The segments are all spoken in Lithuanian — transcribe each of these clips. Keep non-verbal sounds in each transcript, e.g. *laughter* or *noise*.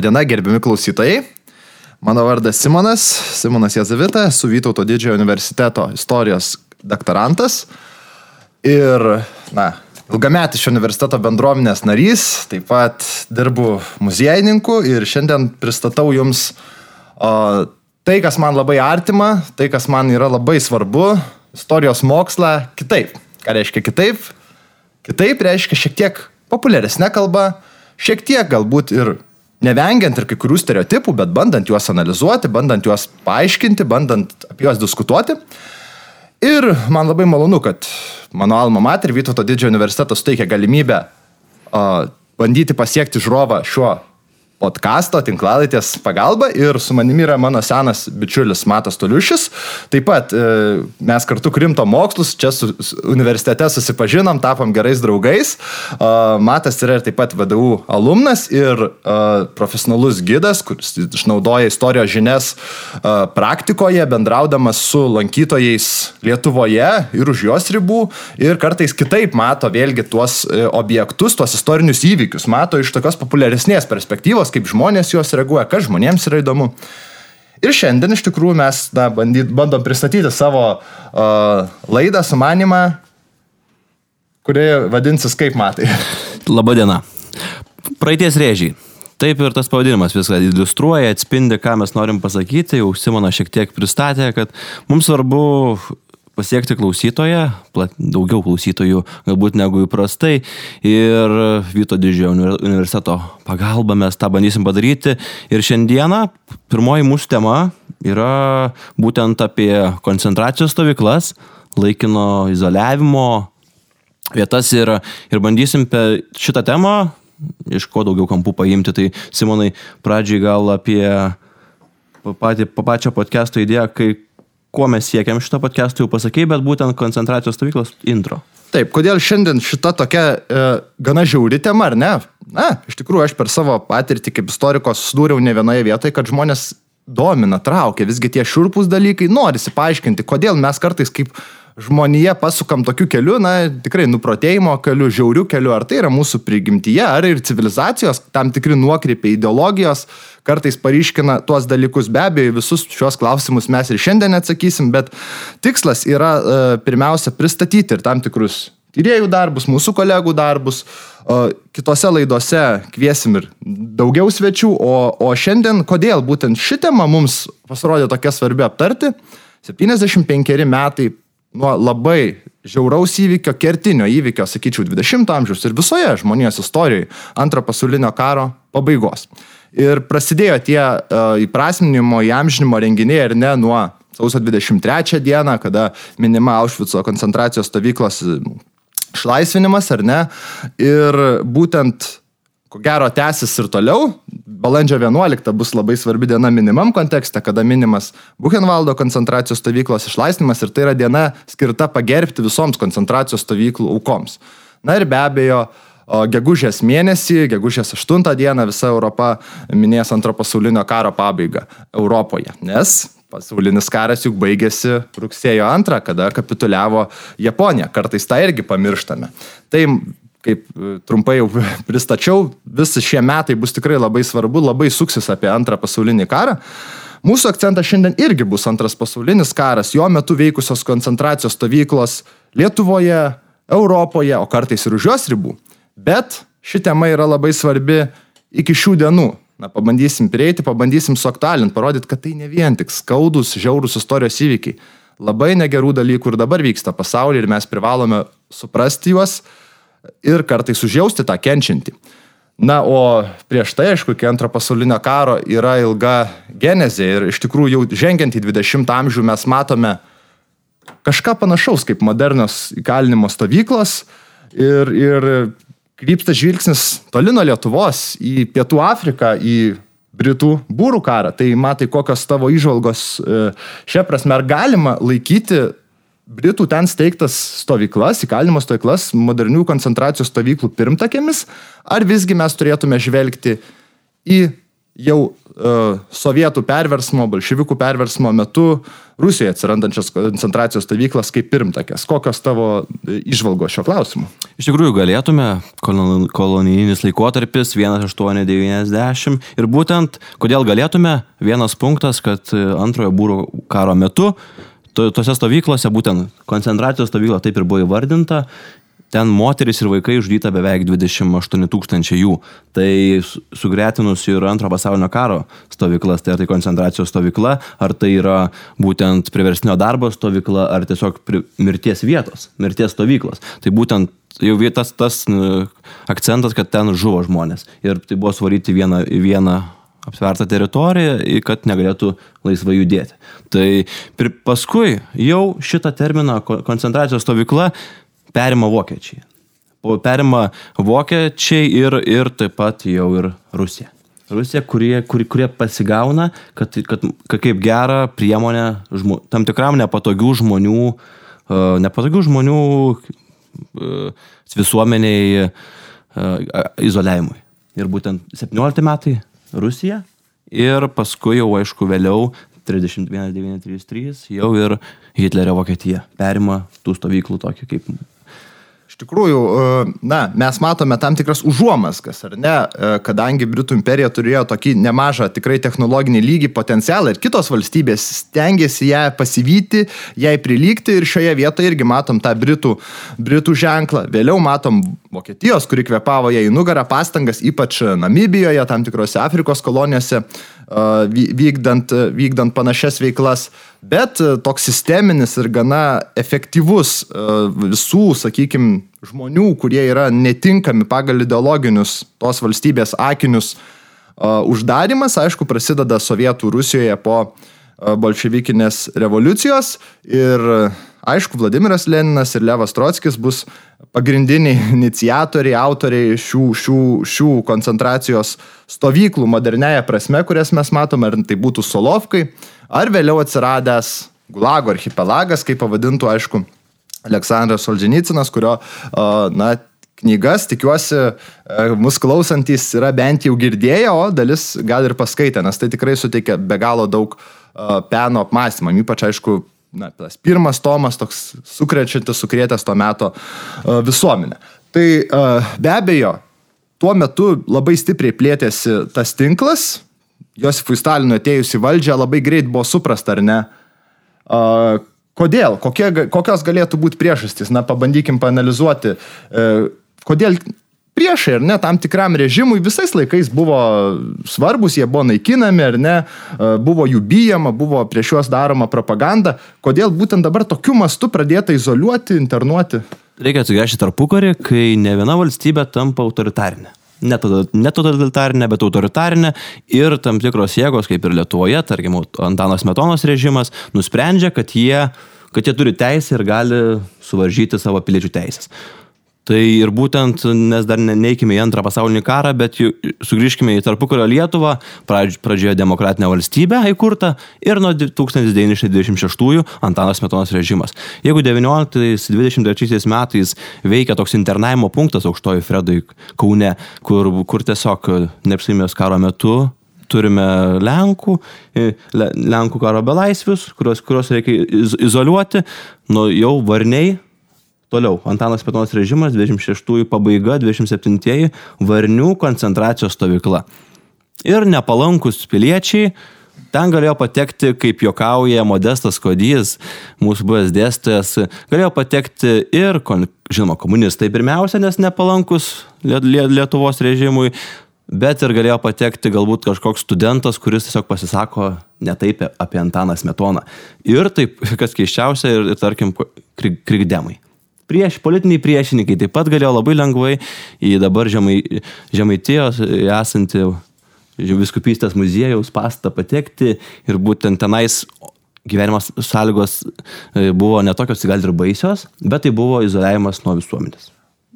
Labadiena, gerbiami klausytojai. Mano vardas Simonas, Simonas Jazavita, su Vytauto didžiojo universiteto istorijos doktorantas. Ir, na, ilgametis šio universiteto bendruomenės narys, taip pat dirbu muziejininku ir šiandien pristatau jums o, tai, kas man labai artima, tai, kas man yra labai svarbu, istorijos mokslą kitaip. Ką reiškia kitaip? Kitaip reiškia šiek tiek populiaresnė kalba, šiek tiek galbūt ir nevengiant ir kai kurių stereotipų, bet bandant juos analizuoti, bandant juos paaiškinti, bandant apie juos diskutuoti. Ir man labai malonu, kad mano alma mater Vytauto didžiojo universitetas suteikia galimybę uh, bandyti pasiekti žiūrovą šiuo podkasto, tinklalaitės pagalba ir su manimi yra mano senas bičiulis Matas Toliušis. Taip pat e, mes kartu krimto mokslus, čia su, universitete susipažinom, tapom gerais draugais. E, Matas yra ir taip pat VDU alumnas ir e, profesionalus gidas, kuris išnaudoja istorijos žinias praktikoje, bendraudamas su lankytojais Lietuvoje ir už jos ribų ir kartais kitaip mato vėlgi tuos objektus, tuos istorinius įvykius, mato iš tokios populiaresnės perspektyvos temos, kaip žmonės juos reaguoja, kas žmonėms yra įdomu. Ir šiandien iš tikrųjų mes na, bandyt, bandom pristatyti savo uh, laidą, sumanimą, kuri vadinsis kaip matai. *laughs* Labadiena. Praeities rėžiai. Taip ir tas pavadinimas viską iliustruoja, atspindi, ką mes norim pasakyti. Jau Simona šiek tiek pristatė, kad mums svarbu pasiekti klausytoją, daugiau klausytojų galbūt negu įprastai. Ir Vyto didžiojo universiteto pagalba mes tą bandysim padaryti. Ir šiandieną pirmoji mūsų tema yra būtent apie koncentracijos stovyklas, laikino izoliavimo vietas ir, ir bandysim šitą temą iš ko daugiau kampų paimti. Tai Simonai, pradžiai gal apie patį, pačią podcast'o idėją, kai kuo mes siekiam šito podcast'o jau pasakėjai, bet būtent koncentracijos stovyklos intro. Taip, kodėl šiandien šita tokia e, gana žiauri tema, ar ne? Na, iš tikrųjų, aš per savo patirtį kaip istorikos susidūriau ne vienoje vietoje, kad žmonės domina, traukia, visgi tie šurpus dalykai, norisi paaiškinti, kodėl mes kartais kaip žmonėje pasukam tokiu keliu, na, tikrai nuprotėjimo keliu, žiauriu keliu, ar tai yra mūsų prigimtyje, ar ir civilizacijos, tam tikri nuokrypiai ideologijos, kartais paryškina tuos dalykus. Be abejo, visus šios klausimus mes ir šiandien atsakysim, bet tikslas yra e, pirmiausia pristatyti ir tam tikrus tyriejų darbus, mūsų kolegų darbus. Kitose laidose kviesim ir daugiau svečių, o, o šiandien kodėl būtent ši tema mums pasirodė tokia svarbi aptarti. 75 metai nuo labai žiauraus įvykio, kertinio įvykio, sakyčiau, 20-ojo amžiaus ir visoje žmonijos istorijoje antro pasaulinio karo pabaigos. Ir prasidėjo tie uh, įprasminimo, įamžinimo renginiai ir ne nuo sausio 23 dieną, kada minima Aušvico koncentracijos stovyklos išlaisvinimas, ar ne. Ir būtent ko gero tęsis ir toliau. Balandžio 11 bus labai svarbi diena minimam kontekste, kada minimas Buchenvaldo koncentracijos stovyklos išlaisvinimas ir tai yra diena skirta pagerbti visoms koncentracijos stovyklų aukoms. Na ir be abejo, gegužės mėnesį, gegužės 8 dieną visa Europa minės antro pasaulinio karo pabaigą Europoje, nes pasaulinis karas juk baigėsi rugsėjo 2, kada kapituliavo Japonija. Kartais tą irgi pamirštame. Tai kaip e, trumpai jau *laughs* pristačiau, visi šie metai bus tikrai labai svarbu, labai suksis apie antrą pasaulinį karą. Mūsų akcentas šiandien irgi bus antras pasaulinis karas, jo metu veikusios koncentracijos stovyklos Lietuvoje, Europoje, o kartais ir už jos ribų. Bet ši tema yra labai svarbi iki šių dienų. Na, pabandysim prieiti, pabandysim suaktualinti, parodyti, kad tai ne vien tik skaudus, žiaurus istorijos įvykiai. Labai negerų dalykų ir dabar vyksta pasaulyje ir mes privalome suprasti juos ir kartais užjausti tą kenčiantį. Na, o prieš tai, aišku, iki antro pasaulinio karo yra ilga genezė ir iš tikrųjų jau žengiant į 20 amžių mes matome kažką panašaus kaip modernios įkalinimo stovyklos ir, ir krypsta žvilgsnis toli nuo Lietuvos į Pietų Afriką, į Britų būrų karą. Tai matai, kokios tavo išvalgos e, šią prasme, ar galima laikyti Britų ten steigtas stovyklas, įkalinimo stovyklas, modernių koncentracijos stovyklų pirmtakėmis, ar visgi mes turėtume žvelgti į jau uh, sovietų perversmo, bolševikų perversmo metu Rusijoje atsirandančias koncentracijos stovyklas kaip pirmtakės. Kokios tavo išvalgos šio klausimu? Iš tikrųjų galėtume, kolonijinis laikotarpis 1890 ir būtent kodėl galėtume, vienas punktas, kad antrojo būro karo metu tose stovyklose, būtent koncentracijos stovykla taip ir buvo įvardinta, ten moteris ir vaikai uždyta beveik 28 tūkstančiai jų. Tai sugretinus ir antro pasaulinio karo stovyklas, tai ar tai koncentracijos stovykla, ar tai yra būtent priverstinio darbo stovykla, ar tiesiog mirties vietos, mirties stovyklos. Tai būtent jau tas, tas akcentas, kad ten žuvo žmonės. Ir tai buvo svaryti vieną, vieną apsvertą teritoriją, kad negalėtų laisvai judėti. Tai paskui jau šitą terminą koncentracijos stovykla perima vokiečiai. Perima vokiečiai ir, ir taip pat jau ir Rusija. Rusija, kurie, kurie, kurie pasigauna, kad, kad, kad kaip gerą priemonę žmo, tam tikram nepatogių žmonių, uh, nepatogių žmonių uh, visuomeniai uh, izoliavimui. Ir būtent 17 metai Rusija. Ir paskui jau aišku vėliau 31-933 jau ir Hitlerio Vokietija perima tų stovyklų tokį kaip tikrųjų, e, na, mes matome tam tikras užuomaskas, ar ne, e, kadangi Britų imperija turėjo tokį nemažą tikrai technologinį lygį potencialą ir kitos valstybės stengiasi ją pasivyti, jai prilygti ir šioje vietoje irgi matom tą Britų, Britų ženklą. Vėliau matom Vokietijos, kuri kvepavo ją į nugarą pastangas, ypač Namibijoje, tam tikrose Afrikos kolonijose vykdant, vykdant panašias veiklas, bet toks sisteminis ir gana efektyvus visų, sakykime, žmonių, kurie yra netinkami pagal ideologinius tos valstybės akinius uždarimas, aišku, prasideda Sovietų Rusijoje po bolševikinės revoliucijos ir aišku, Vladimiras Leninas ir Levas Trotskis bus pagrindiniai *laughs* iniciatoriai, autoriai šių, šių, šių koncentracijos stovyklų moderniaja prasme, kurias mes matome, ar tai būtų Solovkai, ar vėliau atsiradęs Gulago archipelagas, kaip pavadintų, aišku, Aleksandras Solženicinas, kurio, na, knygas, tikiuosi, mūsų klausantis yra bent jau girdėję, o dalis gal ir paskaitę, nes tai tikrai suteikia be galo daug peno apmąstymam, ypač aišku, na, tas pirmas tomas toks sukrečiantis, sukrėtęs to meto visuomenę. Tai be abejo, tuo metu labai stipriai plėtėsi tas tinklas, Josifui Stalinui atėjus į valdžią labai greit buvo suprasta, ar ne, kodėl, kokie, kokios galėtų būti priežastys, na, pabandykim panalizuoti, e, kodėl priešai, ar ne, tam tikram režimui visais laikais buvo svarbus, jie buvo naikinami, ar ne, e, buvo jų bijama, buvo prieš juos daroma propaganda. Kodėl būtent dabar tokiu mastu pradėta izoliuoti, internuoti? Reikia atsigręžti tarpukarį, kai ne viena valstybė tampa autoritarinė. Ne totalitarinė, bet autoritarinė ir tam tikros jėgos, kaip ir Lietuvoje, tarkim, Antanas Metonos režimas, nusprendžia, kad jie, kad jie turi teisę ir gali suvaržyti savo piliečių teisės. Tai ir būtent, nes dar neikime į antrą pasaulinį karą, bet sugrįžkime į tarpukario Lietuvą, pradžioje demokratinę valstybę įkurta ir nuo 1926 Antanas Metonas režimas. Jeigu 19-23 metais veikia toks internavimo punktas aukštoji Fredai Kaune, kur, kur tiesiog neapsimės karo metu turime Lenkų, Lenkų karo belaisvius, kuriuos, kuriuos reikia izoliuoti, nu jau varniai Toliau, Antanas Petonas režimas, 26 pabaiga, 27 Varnių koncentracijos stovykla. Ir nepalankus piliečiai ten galėjo patekti, kaip jokauja Modestas Kodys, mūsų buvęs dėstytojas, galėjo patekti ir, žinoma, komunistai pirmiausia, nes nepalankus Lietuvos režimui, bet ir galėjo patekti galbūt kažkoks studentas, kuris tiesiog pasisako ne taip apie Antaną Smetoną. Ir taip, kas keiščiausia, ir, ir tarkim, krikdemai prieš, politiniai priešininkai taip pat galėjo labai lengvai į dabar žemai, žemaitijos esantį viskupystės muziejaus pastatą patekti ir būtent tenais gyvenimas sąlygos e, buvo netokios gal ir baisios, bet tai buvo izoliavimas nuo visuomenės.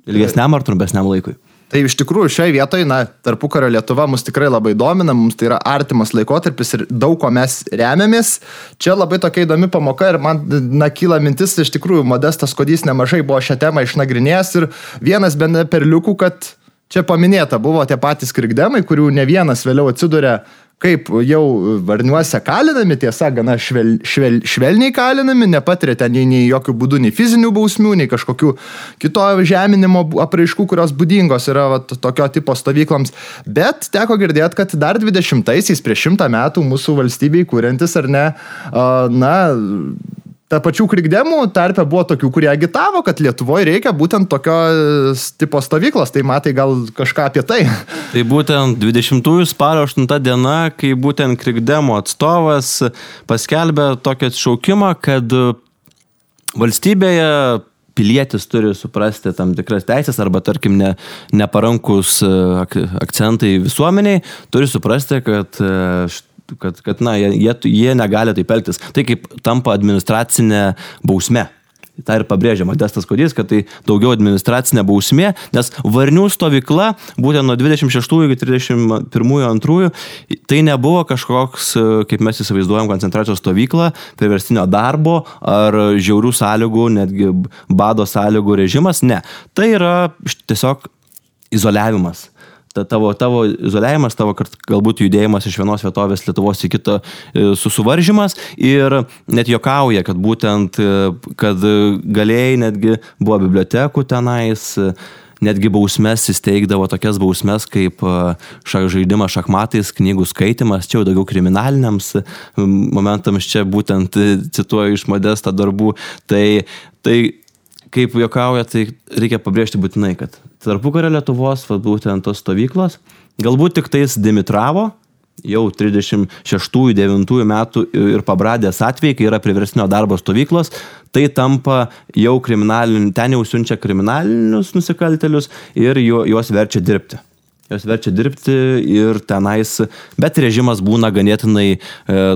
Ilgesniam ar trumpesniam laikui. Tai iš tikrųjų šioje vietoje, na, tarpukario Lietuva mus tikrai labai domina, mums tai yra artimas laikotarpis ir daug ko mes remiamės. Čia labai tokia įdomi pamoka ir man, na, kyla mintis, iš tikrųjų, Modestas Kodys nemažai buvo šią temą išnagrinėjęs ir vienas bene perliukų, kad čia paminėta buvo tie patys krikdemai, kurių ne vienas vėliau atsiduria kaip jau varniuose kalinami, tiesa, gana švel, švel, švelniai kalinami, nepatiria ten nei, nei jokių būdų nei fizinių bausmių, nei kažkokių kito žeminimo apraiškų, kurios būdingos yra vat, tokio tipo stovyklams. Bet teko girdėti, kad dar 20-aisiais, prieš šimtą metų mūsų valstybei kūrintis ar ne, na, ta pačių krikdemų tarpe buvo tokių, kurie agitavo, kad Lietuvoje reikia būtent tokio tipo stovyklos. Tai matai gal kažką apie tai. *laughs* Tai būtent 20 spalio 8 diena, kai būtent krikdemų atstovas paskelbė tokį atšaukimą, kad valstybėje pilietis turi suprasti tam tikras teisės arba, tarkim, ne, neparankus ak akcentai visuomeniai, turi suprasti, kad kad, kad na, jie, jie negali taip elgtis. Tai kaip tampa administracinė bausmė. Tai ir pabrėžia Modestas Kodys, kad tai daugiau administracinė bausmė, nes varnių stovykla, būtent nuo 26 iki 31-2, tai nebuvo kažkoks, kaip mes įsivaizduojam, koncentracijos stovykla, priverstinio darbo ar žiaurių sąlygų, netgi bado sąlygų režimas. Ne. Tai yra tiesiog izoliavimas ta tavo, tavo izoliavimas, tavo galbūt judėjimas iš vienos vietovės Lietuvos į kitą e, susuvaržymas ir net jokauja, kad būtent, e, kad galėjai netgi buvo bibliotekų tenais, netgi bausmes įsteigdavo tokias bausmes kaip e, šak, žaidimas šachmatais, knygų skaitimas, čia jau daugiau kriminaliniams momentams, čia būtent cituoju iš modestą darbų. Tai, tai kaip juokauja, tai reikia pabrėžti būtinai, kad tarpukario Lietuvos, va, būtent tos stovyklos, galbūt tik tais Dimitravo, jau 36-9 metų ir pabradės atvejai, kai yra priversnio darbo stovyklos, tai tampa jau kriminaliniu, ten jau siunčia kriminalinius nusikaltelius ir juos verčia dirbti jos verčia dirbti ir tenais, bet režimas būna ganėtinai e,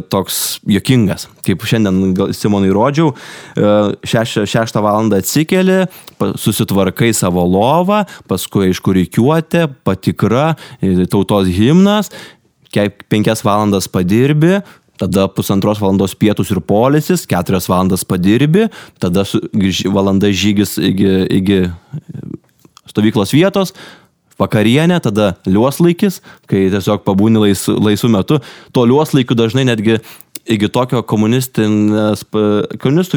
toks jokingas. Kaip šiandien Simonai rodžiau, e, šeš, šeštą valandą atsikeli, susitvarkai savo lovą, paskui aiškurikiuotė, patikra, e, tautos himnas, penkias valandas padirbi, tada pusantros valandos pietus ir polisis, keturias valandas padirbi, tada valanda žygis iki, iki stovyklos vietos, vakarienė, tada liuoslaikis, kai tiesiog pabūni lais, laisvų metu. To liuoslaikiu dažnai netgi iki tokio komunistų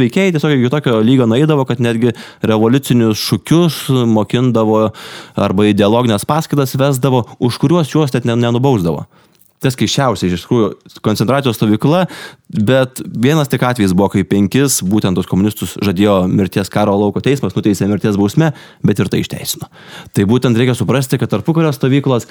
veikėjai tiesiog iki tokio lygio naidavo, kad netgi revoliucinius šūkius mokindavo arba ideologinės paskaitas vesdavo, už kuriuos juos net nenubausdavo tas keiščiausia, iš tikrųjų, koncentracijos stovykla, bet vienas tik atvejis buvo, kai penkis, būtent tos komunistus žadėjo mirties karo lauko teismas, nuteisė mirties bausmę, bet ir tai išteisino. Tai būtent reikia suprasti, kad tarpukario stovyklos,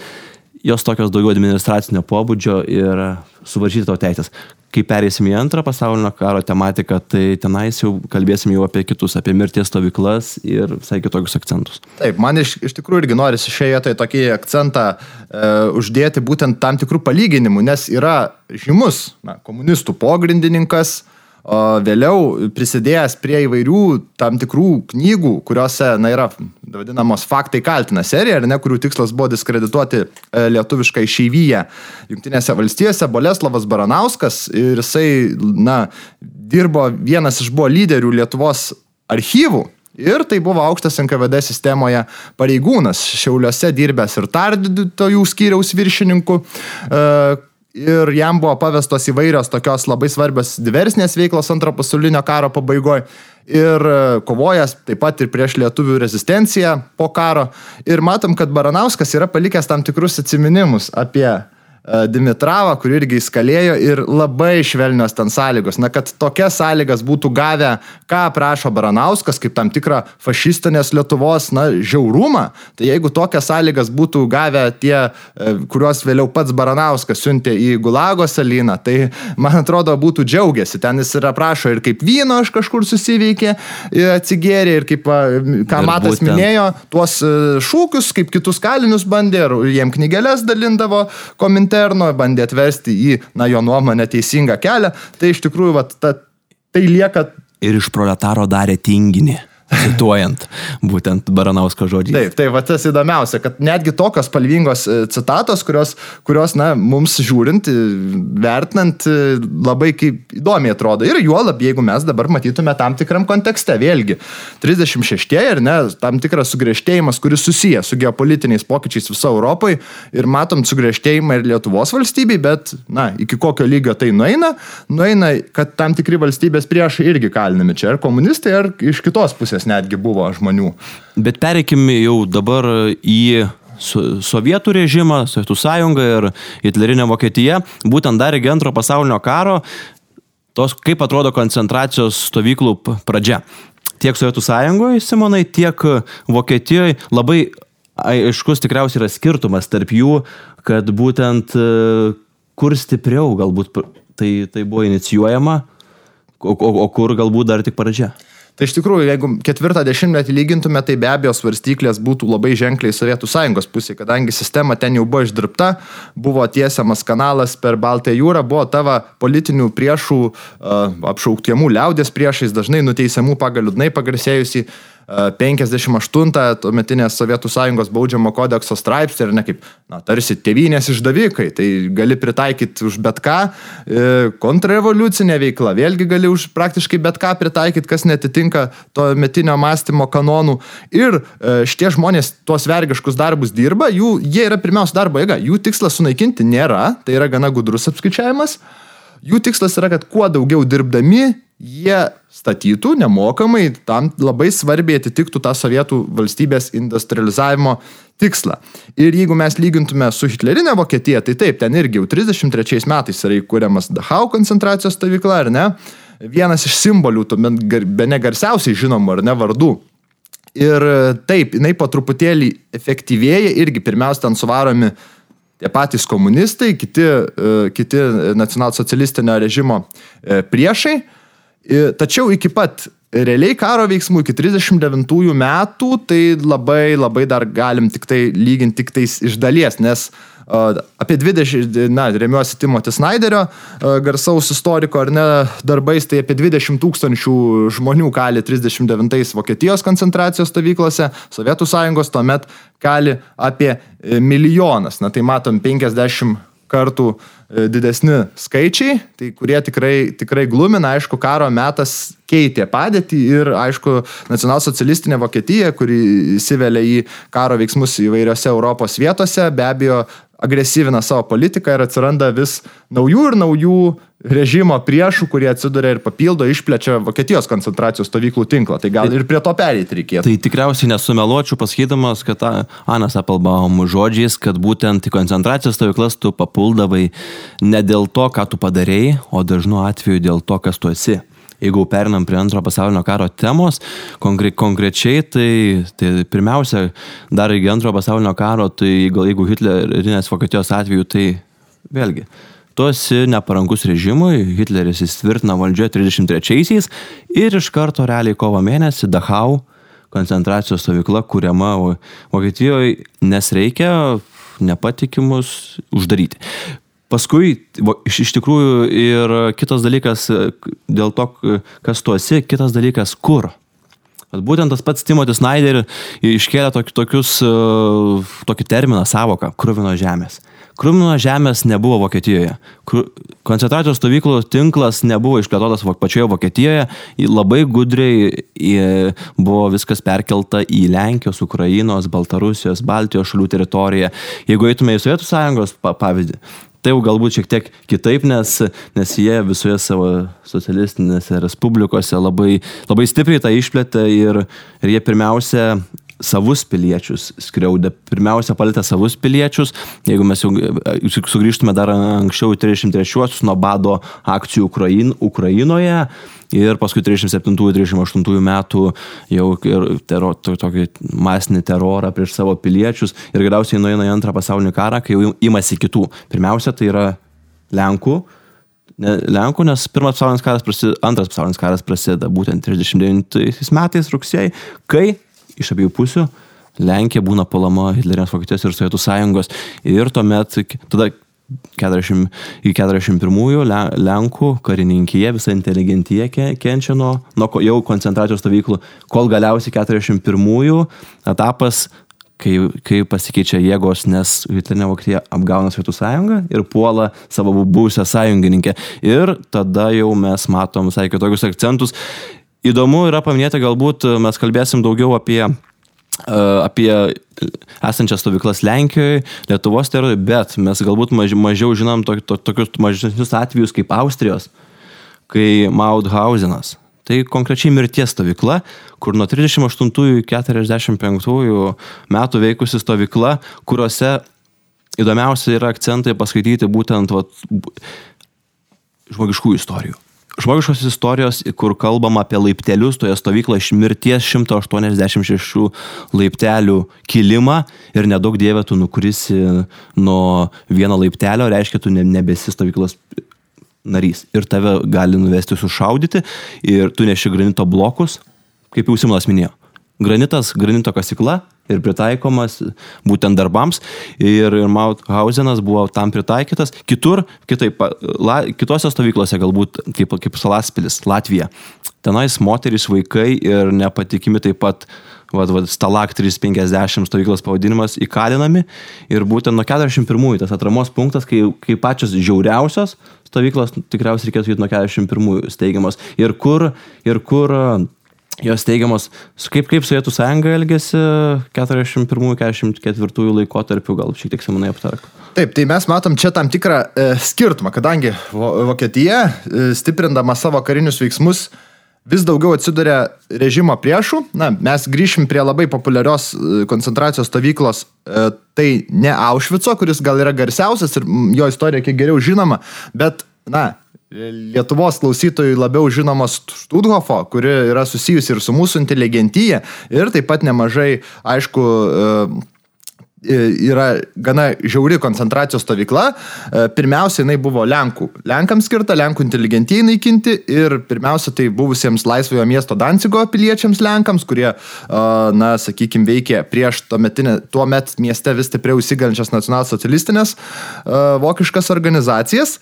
jos tokios daugiau administracinio pobūdžio ir suvaržyti to teisės kai pereisim į antrą pasaulinio karo tematiką, tai tenais jau kalbėsim jau apie kitus, apie mirties stovyklas ir visai kitokius akcentus. Taip, man iš, iš tikrųjų irgi norisi šioje vietoje tokį akcentą e, uždėti būtent tam tikrų palyginimų, nes yra žymus na, komunistų pogrindininkas, vėliau prisidėjęs prie įvairių tam tikrų knygų, kuriuose, na, yra vadinamos faktai kaltina serija, ne, kurių tikslas buvo diskredituoti e, lietuvišką išeivyje Junktinėse valstijose, Boleslavas Baranauskas ir jisai, na, dirbo, vienas iš buvo lyderių Lietuvos archyvų, Ir tai buvo aukštas NKVD sistemoje pareigūnas, Šiauliuose dirbęs ir tardytojų skyriaus viršininku, e, ir jam buvo pavestos įvairios tokios labai svarbios diversinės veiklos antro pasaulinio karo pabaigoje ir e, kovojęs taip pat ir prieš lietuvių rezistenciją po karo. Ir matom, kad Baranauskas yra palikęs tam tikrus atminimus apie E, Dimitravą, kur irgi įskalėjo ir labai švelnios ten sąlygos. Na, kad tokias sąlygas būtų gavę, ką prašo Baranauskas, kaip tam tikrą fašistinės Lietuvos, na, žiaurumą, tai jeigu tokias sąlygas būtų gavę tie, e, kuriuos vėliau pats Baranauskas siuntė į Gulago salyną, tai, man atrodo, būtų džiaugiasi. Ten jis yra prašo ir kaip vyno aš kažkur susiveikė, atsigėrė ir kaip, ką ir Matas būtent. minėjo, tuos e, šūkius, kaip kitus kalinius bandė ir jiem knygelės dalindavo komentuoti interno, bandė atversti į, na, jo nuomonę teisingą kelią, tai iš tikrųjų, vat, ta, tai lieka. Ir iš proletaro darė tinginį. Cituojant. būtent Baranausko žodžiai. Taip, tai va tas įdomiausia, kad netgi tokios spalvingos e, citatos, kurios, kurios na, mums žiūrint, e, vertinant, e, labai kaip įdomiai atrodo. Ir juolab, jeigu mes dabar matytume tam tikram kontekste, vėlgi, 36-ieji ir ne, tam tikras sugriežtėjimas, kuris susijęs su geopolitiniais pokyčiais viso Europoje ir matom sugriežtėjimą ir Lietuvos valstybei, bet, na, iki kokio lygio tai nueina, nueina, kad tam tikri valstybės priešai irgi kalinami čia, ar komunistai, ar iš kitos pusės netgi buvo žmonių. Bet pereikime jau dabar į sovietų režimą, Sovietų sąjungą ir Hitlerinę Vokietiją, būtent dar iki antro pasaulinio karo, tos kaip atrodo koncentracijos stovyklų pradžia. Tiek Sovietų sąjungoje, Simonai, tiek Vokietijoje labai aiškus tikriausiai yra skirtumas tarp jų, kad būtent e, kur stipriau galbūt tai, tai buvo inicijuojama, o, o, o kur galbūt dar tik pradžia. Tai iš tikrųjų, jeigu ketvirtą dešimtmetį lygintume, tai be abejo svarstyklės būtų labai ženkliai Sovietų sąjungos pusė, kadangi sistema ten jau buvo išdirbta, buvo tiesiamas kanalas per Baltąją jūrą, buvo tavo politinių priešų apšauktiemų liaudės priešais, dažnai nuteisiamų pagal liūdnai pagarsėjusi 58 tuometinės Sovietų sąjungos baudžiamo kodekso straipsnį ir ne kaip, na, tarsi tėvynės išdavikai, tai gali pritaikyti už bet ką, e, kontrrevoliucinė veikla, vėlgi gali už praktiškai bet ką pritaikyti, kas netitinka to metinio mąstymo kanonų. Ir e, šitie žmonės tuos vergiškus darbus dirba, jų, jie yra pirmiausia darbo jėga, jų tikslas sunaikinti nėra, tai yra gana gudrus apskaičiavimas. Jų tikslas yra, kad kuo daugiau dirbdami jie statytų nemokamai, tam labai svarbiai atitiktų tą sovietų valstybės industrializavimo tikslą. Ir jeigu mes lygintume su Hitlerinė Vokietija, tai taip, ten irgi jau 33 metais yra įkūriamas Dachau koncentracijos stovykla, ar ne? Vienas iš simbolių, be negarsiausiai žinomų, ar ne, vardų. Ir taip, jinai po truputėlį efektyvėja, irgi pirmiausia ten suvaromi tie patys komunistai, kiti, e, kiti nacionalsocialistinio režimo e, priešai. Tačiau iki pat realiai karo veiksmų iki 39 metų, tai labai labai dar galim tik tai lyginti tik tais iš dalies, nes uh, apie 20, na, remiuosi Timothy Snyderio garsaus istoriko ar ne darbais, tai apie 20 tūkstančių žmonių kali 39 Vokietijos koncentracijos stovyklose, Sovietų sąjungos tuomet kali apie e, milijonas, na tai matom 50 kartų e, didesni skaičiai, tai kurie tikrai, tikrai glumina, aišku, karo metas keitė padėtį ir, aišku, nacionalsocialistinė Vokietija, kuri įsivelia į karo veiksmus įvairiose Europos vietose, be abejo agresyvina savo politiką ir atsiranda vis naujų ir naujų režimo priešų, kurie atsiduria ir papildo, išplečia Vokietijos koncentracijos stovyklų tinklą. Tai gal ir prie to pereiti reikėtų. Tai tikriausiai nesumeluočiau pasakydamas, kad Anas Appelbaum žodžiais, kad būtent į koncentracijos stovyklas tu papuldavai ne dėl to, ką tu padarėjai, o dažnu atveju dėl to, kas tu esi jeigu perinam prie antro pasaulinio karo temos, konkre konkrečiai, tai, tai pirmiausia, dar iki antro pasaulinio karo, tai gal jeigu Hitlerinės Vokietijos atveju, tai vėlgi, tu esi neparankus režimui, Hitleris įsitvirtina valdžioje 33-aisiais ir iš karto realiai kovo mėnesį Dachau koncentracijos stovykla kuriama Vokietijoje, nes reikia nepatikimus uždaryti. Paskui, iš, iš tikrųjų, ir kitas dalykas, dėl to, kas tu esi, kitas dalykas, kur. Bet būtent tas pats Timothy Snyder iškėlė tokius, tokius, tokį terminą, savoką - krūvino žemės. Krūmino žemės nebuvo Vokietijoje. Koncentracijos stovyklų tinklas nebuvo išplėtotas pačioje Vokietijoje. Labai gudriai buvo viskas perkelta į Lenkijos, Ukrainos, Baltarusijos, Baltijos šalių teritoriją. Jeigu eitume į Sovietų sąjungos pavyzdį, Tai jau galbūt šiek tiek kitaip, nes, nes jie visoje savo socialistinėse respublikose labai, labai stipriai tą išplėtė ir, ir jie pirmiausia savus piliečius skriaudė. Pirmiausia, palėtė savus piliečius. Jeigu mes jau sugrįžtume dar anksčiau į 33-uosius nuo bado akcijų Ukrain, Ukrainoje ir paskui 37-38 metų jau ir tero, to, tokį masinį terorą prieš savo piliečius ir galiausiai nueina į antrą pasaulinį karą, kai jau imasi kitų. Pirmiausia, tai yra Lenkų. Lenkų, nes pirmas pasaulinis karas prasideda, antras pasaulinis karas prasideda būtent 39 metais rugsėjai, kai iš abiejų pusių. Lenkija būna palama Hitlerinės Vokietijos ir Sovietų sąjungos ir tuomet tada 40, iki 41-ųjų Lenkų karininkija, visa inteligentija kenčia nuo, nuo jau koncentracijos stovyklų, kol galiausiai 41-ųjų etapas kai, kai pasikeičia jėgos, nes Hitlerio Vokietija apgauna Sovietų sąjungą ir puola savo buvusią sąjungininkę. Ir tada jau mes matom visai kitokius akcentus. Įdomu yra paminėti, galbūt mes kalbėsim daugiau apie apie esančias stovyklas Lenkijoje, Lietuvos terorijoje, bet mes galbūt maž, mažiau žinom to, to, tokius mažesnius atvejus kaip Austrijos, kai Mauthausenas Tai konkrečiai mirties stovykla, kur nuo 38 iki 45 metų veikusi stovykla, kuriuose įdomiausia yra akcentai paskaityti būtent vat, žmogiškų istorijų. Žmogiškos istorijos, kur kalbama apie laiptelius, toje stovykloje iš mirties 186 laiptelių kilimą ir nedaug dievė tu nukrisi nuo vieno laiptelio, reiškia, tu nebesi stovyklos narys ir tave gali nuvesti sušaudyti ir tu neši granito blokus, kaip jau Simonas minėjo. Granitas, granito kasykla ir pritaikomas būtent darbams ir, ir Mauthausenas buvo tam pritaikytas. Kitur, kitaip, la, kitose stovyklose galbūt kaip, kaip Salaspilis, Latvija. Tenais moterys, vaikai ir nepatikimi taip pat vad, vad, Stalak 350 stovyklos pavadinimas įkalinami ir būtent nuo 41-ųjų tas atramos punktas, kai, kai pačios žiauriausios stovyklos tikriausiai reikėtų nuo 41 steigiamos. Ir kur, ir kur jos teigiamos, kaip, kaip Sovietų sąjunga elgėsi 41-44 laikotarpiu, gal šiek tiek semanai aptark. Taip, tai mes matom čia tam tikrą e, skirtumą, kadangi Vokietija, e, stiprindama savo karinius veiksmus, vis daugiau atsiduria režimo priešų. Na, mes grįšim prie labai populiarios e, koncentracijos stovyklos, e, tai ne Aušvico, kuris gal yra garsiausias ir jo istorija kiek geriau žinoma, bet, na, Lietuvos klausytojui labiau žinomos Študhofo, kuri yra susijusi ir su mūsų inteligentyje ir taip pat nemažai, aišku, e, yra gana žiauri koncentracijos stovykla. E, pirmiausia, jinai buvo Lenkų. Lenkams skirta, Lenkų inteligentijai naikinti ir pirmiausia, tai buvusiems laisvojo miesto Dancigo piliečiams Lenkams, kurie, e, na, sakykime, veikė prieš tuo met mieste vis stipriau įsigalinčias nacionalsocialistinės vokiškas organizacijas.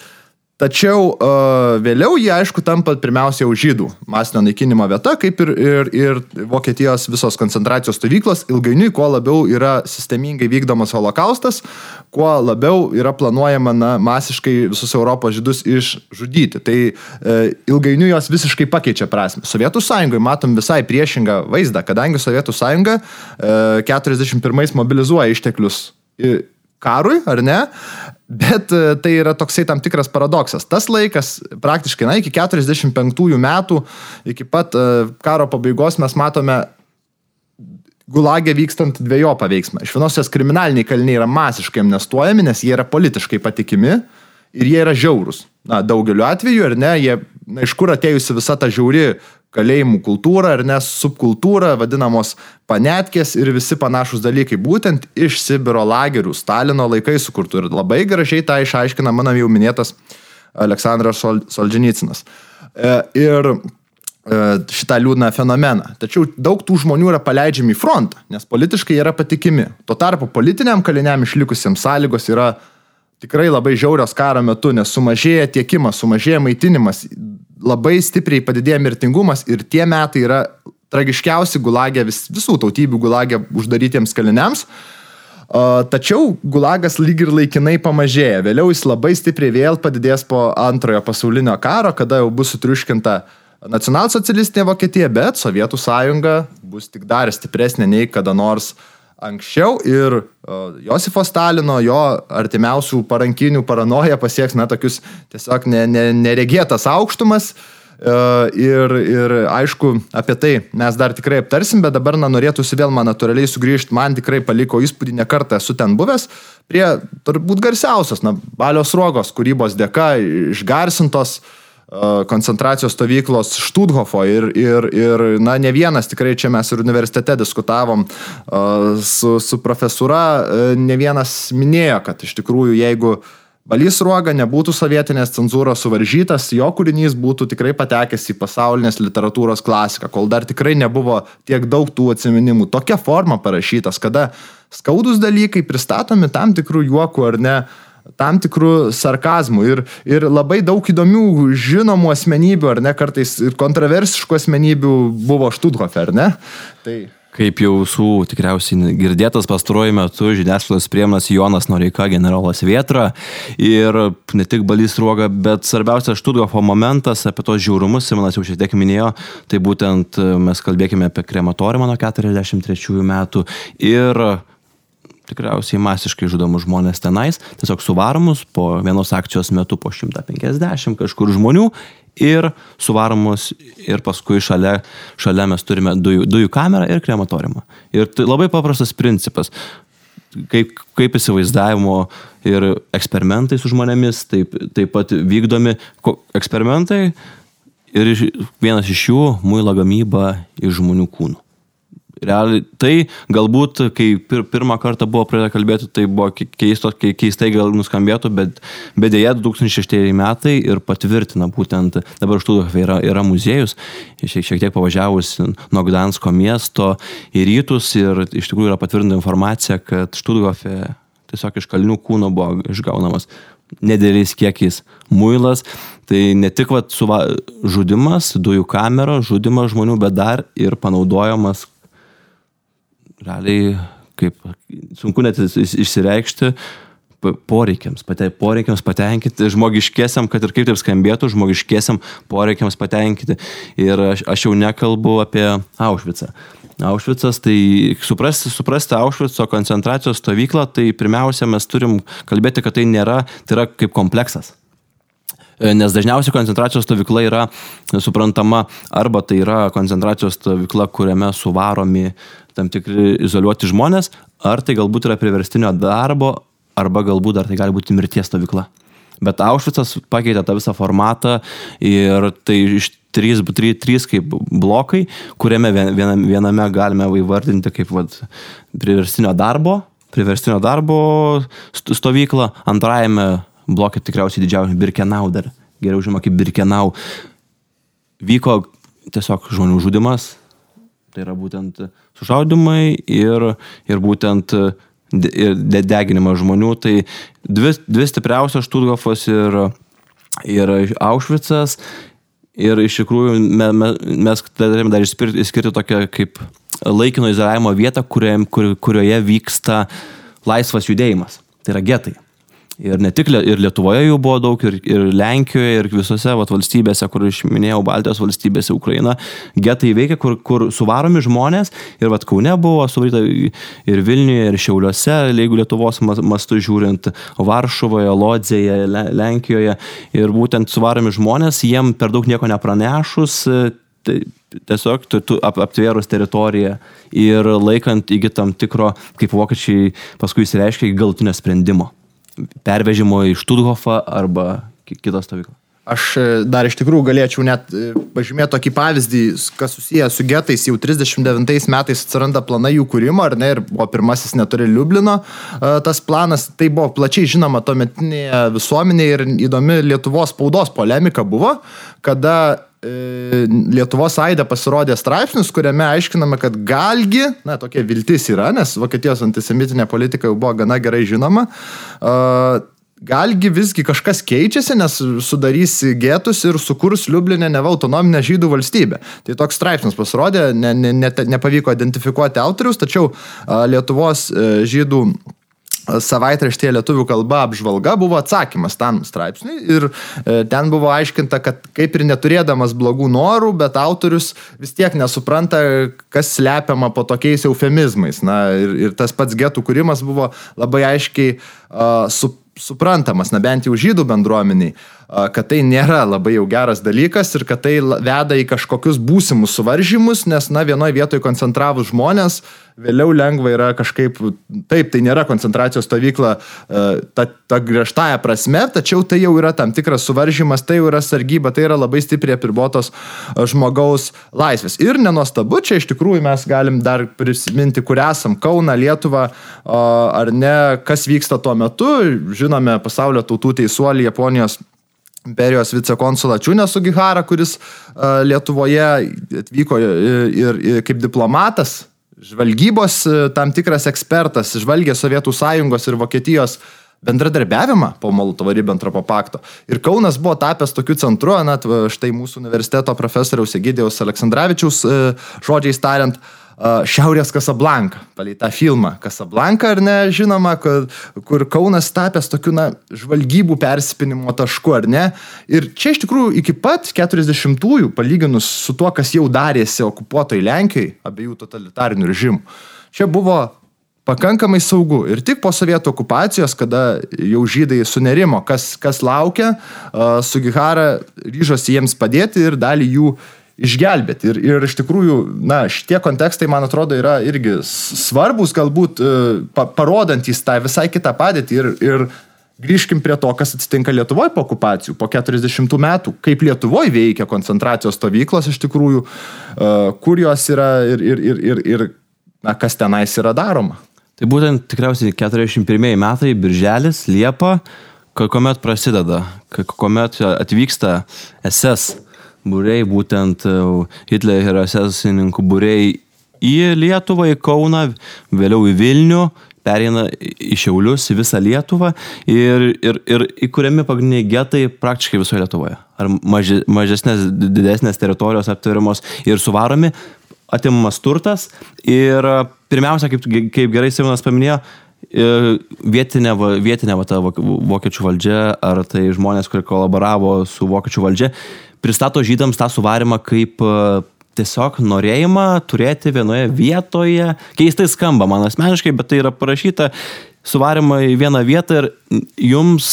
Tačiau uh, vėliau jie, aišku, tampa pirmiausia jau žydų masinio naikinimo vieta, kaip ir, ir, ir Vokietijos visos koncentracijos stovyklos. Ilgainiui, kuo labiau yra sistemingai vykdomas holokaustas, kuo labiau yra planuojama na, masiškai visus Europos žydus išžudyti. Tai uh, ilgainiui jos visiškai pakeičia prasme. Sovietų sąjungoje matom visai priešingą vaizdą, kadangi Sovietų sąjunga uh, 41 mobilizuoja išteklius karui, ar ne? Bet e, tai yra toksai tam tikras paradoksas. Tas laikas, praktiškai, na, iki 45 metų, iki pat e, karo pabaigos mes matome gulagė vykstant dviejopą veiksmą. Iš vienos jos kriminaliniai kaliniai yra masiškai amnestuojami, nes jie yra politiškai patikimi ir jie yra žiaurūs. Na, daugeliu atveju, ar ne, jie, na, iš kur atėjusi visa ta žiauri kalėjimų kultūra ar nes subkultūra, vadinamos panetkės ir visi panašus dalykai, būtent iš Sibiro lagerių, Stalino laikais sukurtų. Ir labai gražiai tą išaiškina mano jau minėtas Aleksandras Sol Solžinicinas. E, ir e, šitą liūdną fenomeną. Tačiau daug tų žmonių yra paleidžiami į frontą, nes politiškai yra patikimi. Tuo tarpu politiniam kaliniam išlikusiems sąlygos yra tikrai labai žiaurios karo metu, nes sumažėja tiekimas, sumažėja maitinimas, labai stipriai padidėja mirtingumas ir tie metai yra tragiškiausi gulagė vis, visų tautybių gulagė uždarytiems kaliniams. Tačiau gulagas lyg ir laikinai pamažėja. Vėliau jis labai stipriai vėl padidės po antrojo pasaulinio karo, kada jau bus sutriuškinta nacionalsocialistinė Vokietija, bet Sovietų sąjunga bus tik dar stipresnė nei kada nors uh, anksčiau ir Josifo Stalino, jo artimiausių parankinių paranoja pasieks, na, tokius tiesiog ne, ne, neregėtas aukštumas. E, ir, ir aišku, apie tai mes dar tikrai aptarsim, bet dabar na, norėtųsi vėl man natūraliai sugrįžti, man tikrai paliko įspūdį, ne kartą esu ten buvęs, prie turbūt garsiausios, na, Balios Rogos kūrybos dėka išgarsintos uh, koncentracijos stovyklos Štuthofo ir, ir, ir, na, ne vienas tikrai čia mes ir universitete diskutavom su, su profesūra, ne vienas minėjo, kad iš tikrųjų jeigu Valys Ruoga nebūtų sovietinės cenzūros suvaržytas, jo kūrinys būtų tikrai patekęs į pasaulinės literatūros klasiką, kol dar tikrai nebuvo tiek daug tų atsiminimų. Tokia forma parašytas, kada skaudus dalykai pristatomi tam tikrų juokų ar ne uh, tam tikrų sarkazmų ir, ir labai daug įdomių žinomų asmenybių, ar ne, kartais ir kontroversiškų asmenybių buvo Štuthofe, ar ne? Tai... Kaip jau su tikriausiai girdėtas pastaruoju metu žiniasklaidos priemonas Jonas Noreika, generolas Vietra ir ne tik Balys Ruoga, bet svarbiausia Štutgofo momentas apie tos žiaurumus, Simonas jau šiek tiek minėjo, tai būtent mes kalbėkime apie krematoriumą nuo 43 metų ir tikriausiai masiškai žudomus žmonės tenais, tiesiog suvaromus po vienos akcijos metu po 150 kažkur žmonių ir suvaromus ir paskui šalia, šalia mes turime dujų, dujų kamerą ir krematoriumą. Ir tai labai paprastas principas. Kaip, kaip įsivaizdavimo ir eksperimentai su žmonėmis, taip, taip pat vykdomi eksperimentai ir vienas iš jų - muilo gamyba iš žmonių kūnų. Realiai, tai galbūt, kai pir, pirmą kartą buvo pradėta kalbėti, tai buvo keisto, keistai gal nuskambėtų, bet, bet dėja 2006 metai ir patvirtina būtent, dabar Štuthofe yra, yra muziejus, šiek, šiek tiek pavažiavus nuo Gdansko miesto į rytus ir iš tikrųjų yra patvirtinta informacija, kad Štuthofe tiesiog iš kalnių kūno buvo išgaunamas nedėliais kiekiais muilas. Tai ne tik vat, suva, žudimas, dujų kamera, žudimas žmonių, bet dar ir panaudojamas realiai, kaip sunku net išsireikšti, poreikiams, pate, poreikiams patenkinti, žmogiškiesiam, kad ir kaip taip skambėtų, žmogiškiesiam poreikiams patenkinti. Ir aš, aš jau nekalbu apie Aušvicą. Aušvicas, tai suprasti, suprasti Aušvico koncentracijos stovyklą, tai pirmiausia, mes turim kalbėti, kad tai nėra, tai yra kaip kompleksas. Nes dažniausiai koncentracijos stovykla yra suprantama arba tai yra koncentracijos stovykla, kuriame suvaromi tam tikri izoliuoti žmonės, ar tai galbūt yra priverstinio darbo, arba galbūt dar tai gali būti mirties stovykla. Bet Aušvicas pakeitė tą visą formatą ir tai iš trys, trys, trys kaip blokai, kuriame viename, viename galime įvardinti kaip vat, priverstinio darbo, priverstinio darbo stovyklą, antrajame bloke tikriausiai didžiausia Birkenau dar, geriau žinoma kaip Birkenau, vyko tiesiog žmonių žudimas, tai yra būtent sušaudimai ir, ir būtent ir deginimas žmonių. Tai dvi, dvi stipriausios Štutgofas ir, ir Aušvicas. Ir iš tikrųjų me, me, mes turime dar išskirti tokią kaip laikino izoliavimo vietą, kurioje, kur, kurioje vyksta laisvas judėjimas. Tai yra getai. Ir ne tik ir Lietuvoje jų buvo daug, ir, ir Lenkijoje, ir visose vat, valstybėse, kur aš minėjau, Baltijos valstybėse, Ukraina, getai veikia, kur, kur suvaromi žmonės, ir vat Kaune buvo suvaryta ir Vilniuje, ir Šiauliuose, jeigu Lietuvos mastu žiūrint, Varšuvoje, Lodzėje, Lenkijoje, ir būtent suvaromi žmonės, jiem per daug nieko nepranešus, tai tiesiog tu, tu ap, aptvėrus teritoriją ir laikant iki tam tikro, kaip vokiečiai paskui įsireiškia, galutinio sprendimo pervežimo į Štuthofą arba kitą stovyklą. Aš e, dar iš tikrųjų galėčiau net e, pažymėti tokį pavyzdį, kas susijęs su getais. Jau 39 metais atsiranda planai jų kūrimo, ar ne, ir buvo pirmasis neturi Liublino. E, tas planas, tai buvo plačiai žinoma tuometinėje visuomenėje ir įdomi Lietuvos spaudos polemika buvo, kada Lietuvos Aida pasirodė straipsnis, kuriame aiškiname, kad galgi, na, tokia viltis yra, nes Vokietijos antisemitinė politika jau buvo gana gerai žinoma, galgi visgi kažkas keičiasi, nes sudarys gėtus ir sukurs Liublinę neva autonominę žydų valstybę. Tai toks straipsnis pasirodė, ne, ne, ne, nepavyko identifikuoti autorius, tačiau Lietuvos e, žydų savaitraštėje lietuvių kalba apžvalga buvo atsakymas tam straipsniui ir e, ten buvo aiškinta, kad kaip ir neturėdamas blogų norų, bet autorius vis tiek nesupranta, kas slepiama po tokiais eufemizmais. Na ir, ir tas pats getų kūrimas buvo labai aiškiai uh, su, suprantamas, na bent jau žydų bendruomeniai, kad tai nėra labai jau geras dalykas ir kad tai veda į kažkokius būsimus suvaržymus, nes, na, vienoje vietoje koncentravus žmonės, vėliau lengva yra kažkaip, taip, tai nėra koncentracijos stovykla ta, ta griežtąją prasme, tačiau tai jau yra tam tikras suvaržymas, tai jau yra sargyba, tai yra labai stipriai apribotos žmogaus laisvės. Ir nenostabu, čia iš tikrųjų mes galim dar prisiminti, kur esam, Kauna, Lietuva, ar ne, kas vyksta tuo metu, žinome, pasaulio tautų teisuolį Japonijos imperijos vicekonsulą Čiūnę Sugihara, kuris Lietuvoje atvyko ir, ir kaip diplomatas, žvalgybos uh, tam tikras ekspertas, žvalgė Sovietų sąjungos ir Vokietijos bendradarbiavimą po Molotovo-Ribbentropo pakto. Ir Kaunas buvo tapęs tokiu centru, net štai mūsų universiteto profesoriaus Egidijos Aleksandраvičiaus e, žodžiais tariant, Šiaurės Kasablanka, palei tą filmą Kasablanka, ar ne, žinoma, kad, kur Kaunas tapęs tokiu, na, žvalgybų persipinimo tašku, ar ne. Ir čia iš tikrųjų iki pat 40-ųjų, palyginus su tuo, kas jau darėsi okupuotoj Lenkijai, abiejų totalitarinių režimų, čia buvo pakankamai saugu. Ir tik po sovietų okupacijos, kada jau žydai sunerimo, kas, kas laukia, Sugihara ryžosi jiems padėti ir dalį jų išgelbėti. Ir, ir iš tikrųjų, na, šitie kontekstai, man atrodo, yra irgi svarbus, galbūt e, pa, parodantys tą visai kitą padėtį. Ir, ir grįžkim prie to, kas atsitinka Lietuvoje po okupacijų, po 40 metų, kaip Lietuvoje veikia koncentracijos stovyklos iš tikrųjų, e, kur jos yra ir, ir, ir, ir, ir na, kas tenais yra daroma. Tai būtent tikriausiai 41 metai, birželis, Liepa, kuomet prasideda, kuomet atvyksta SS būriai, būtent e, Hitlerio esesininkų būriai į Lietuvą, į Kauną, vėliau į Vilnių, pereina į Šiaulius, į visą Lietuvą ir, ir, ir įkūriami pagrindiniai getai praktiškai visoje Lietuvoje. Ar maži, mažesnės, didesnės teritorijos aptariamos ir suvaromi, atimamas turtas ir pirmiausia, kaip, kaip gerai Simonas paminėjo, vietinė, vietinė va, ta vokiečių valdžia ar tai žmonės, kurie kolaboravo su vokiečių valdžia, pristato žydams tą suvarimą kaip tiesiog norėjimą turėti vienoje vietoje. Keistai skamba man asmeniškai, bet tai yra parašyta suvarimą į vieną vietą ir jums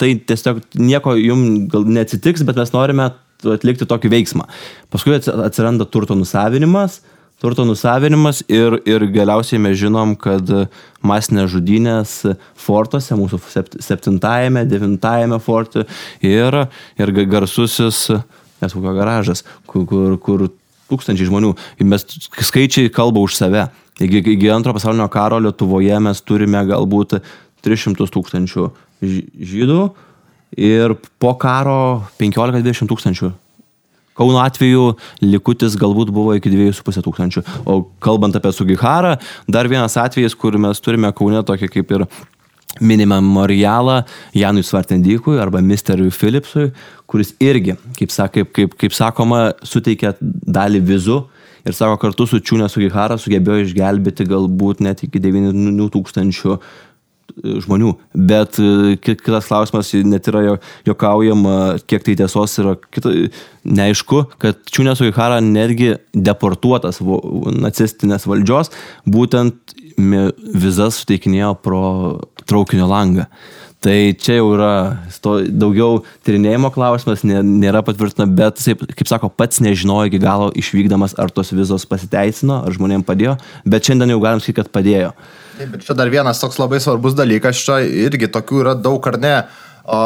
tai tiesiog nieko jums gal neatsitiks, bet mes norime atlikti tokį veiksmą. Paskui atsiranda turto nusavinimas, turto nusavinimas ir, ir galiausiai mes žinom, kad masinės žudynės fortuose, mūsų septintajame, devintajame forte ir, ir garsusis Nesvokio garažas, kur, kur, kur tūkstančiai žmonių. Mes skaičiai kalba už save. Iki, iki antro pasaulinio karo Lietuvoje mes turime galbūt 300 tūkstančių žydų ir po karo 15-20 tūkstančių Kauno atveju likutis galbūt buvo iki 2,5 tūkstančių. O kalbant apie Sugiharą, dar vienas atvejis, kur mes turime Kaune tokį kaip ir mini memorialą Janui Svartendykui arba Misteriui Philipsui, kuris irgi, kaip, kaip, kaip, kaip sakoma, suteikė dalį vizų ir sako, kartu su Čiūnė Sugihara sugebėjo išgelbėti galbūt net iki 9 tūkstančių žmonių. Bet e, kitas klausimas, net yra jokaujama, kiek tai tiesos yra kita, neaišku, kad Čiūnės Uihara netgi deportuotas nacistinės valdžios, būtent vizas suteikinėjo pro traukinio langą. Tai čia jau yra to, daugiau tyrinėjimo klausimas, nėra patvirtina, bet, kaip sako, pats nežinojo iki galo išvykdamas, ar tos vizos pasiteisino, ar žmonėms padėjo, bet šiandien jau galim sakyti, kad padėjo. Taip, bet čia dar vienas toks labai svarbus dalykas, čia irgi tokių yra daug ar ne, o,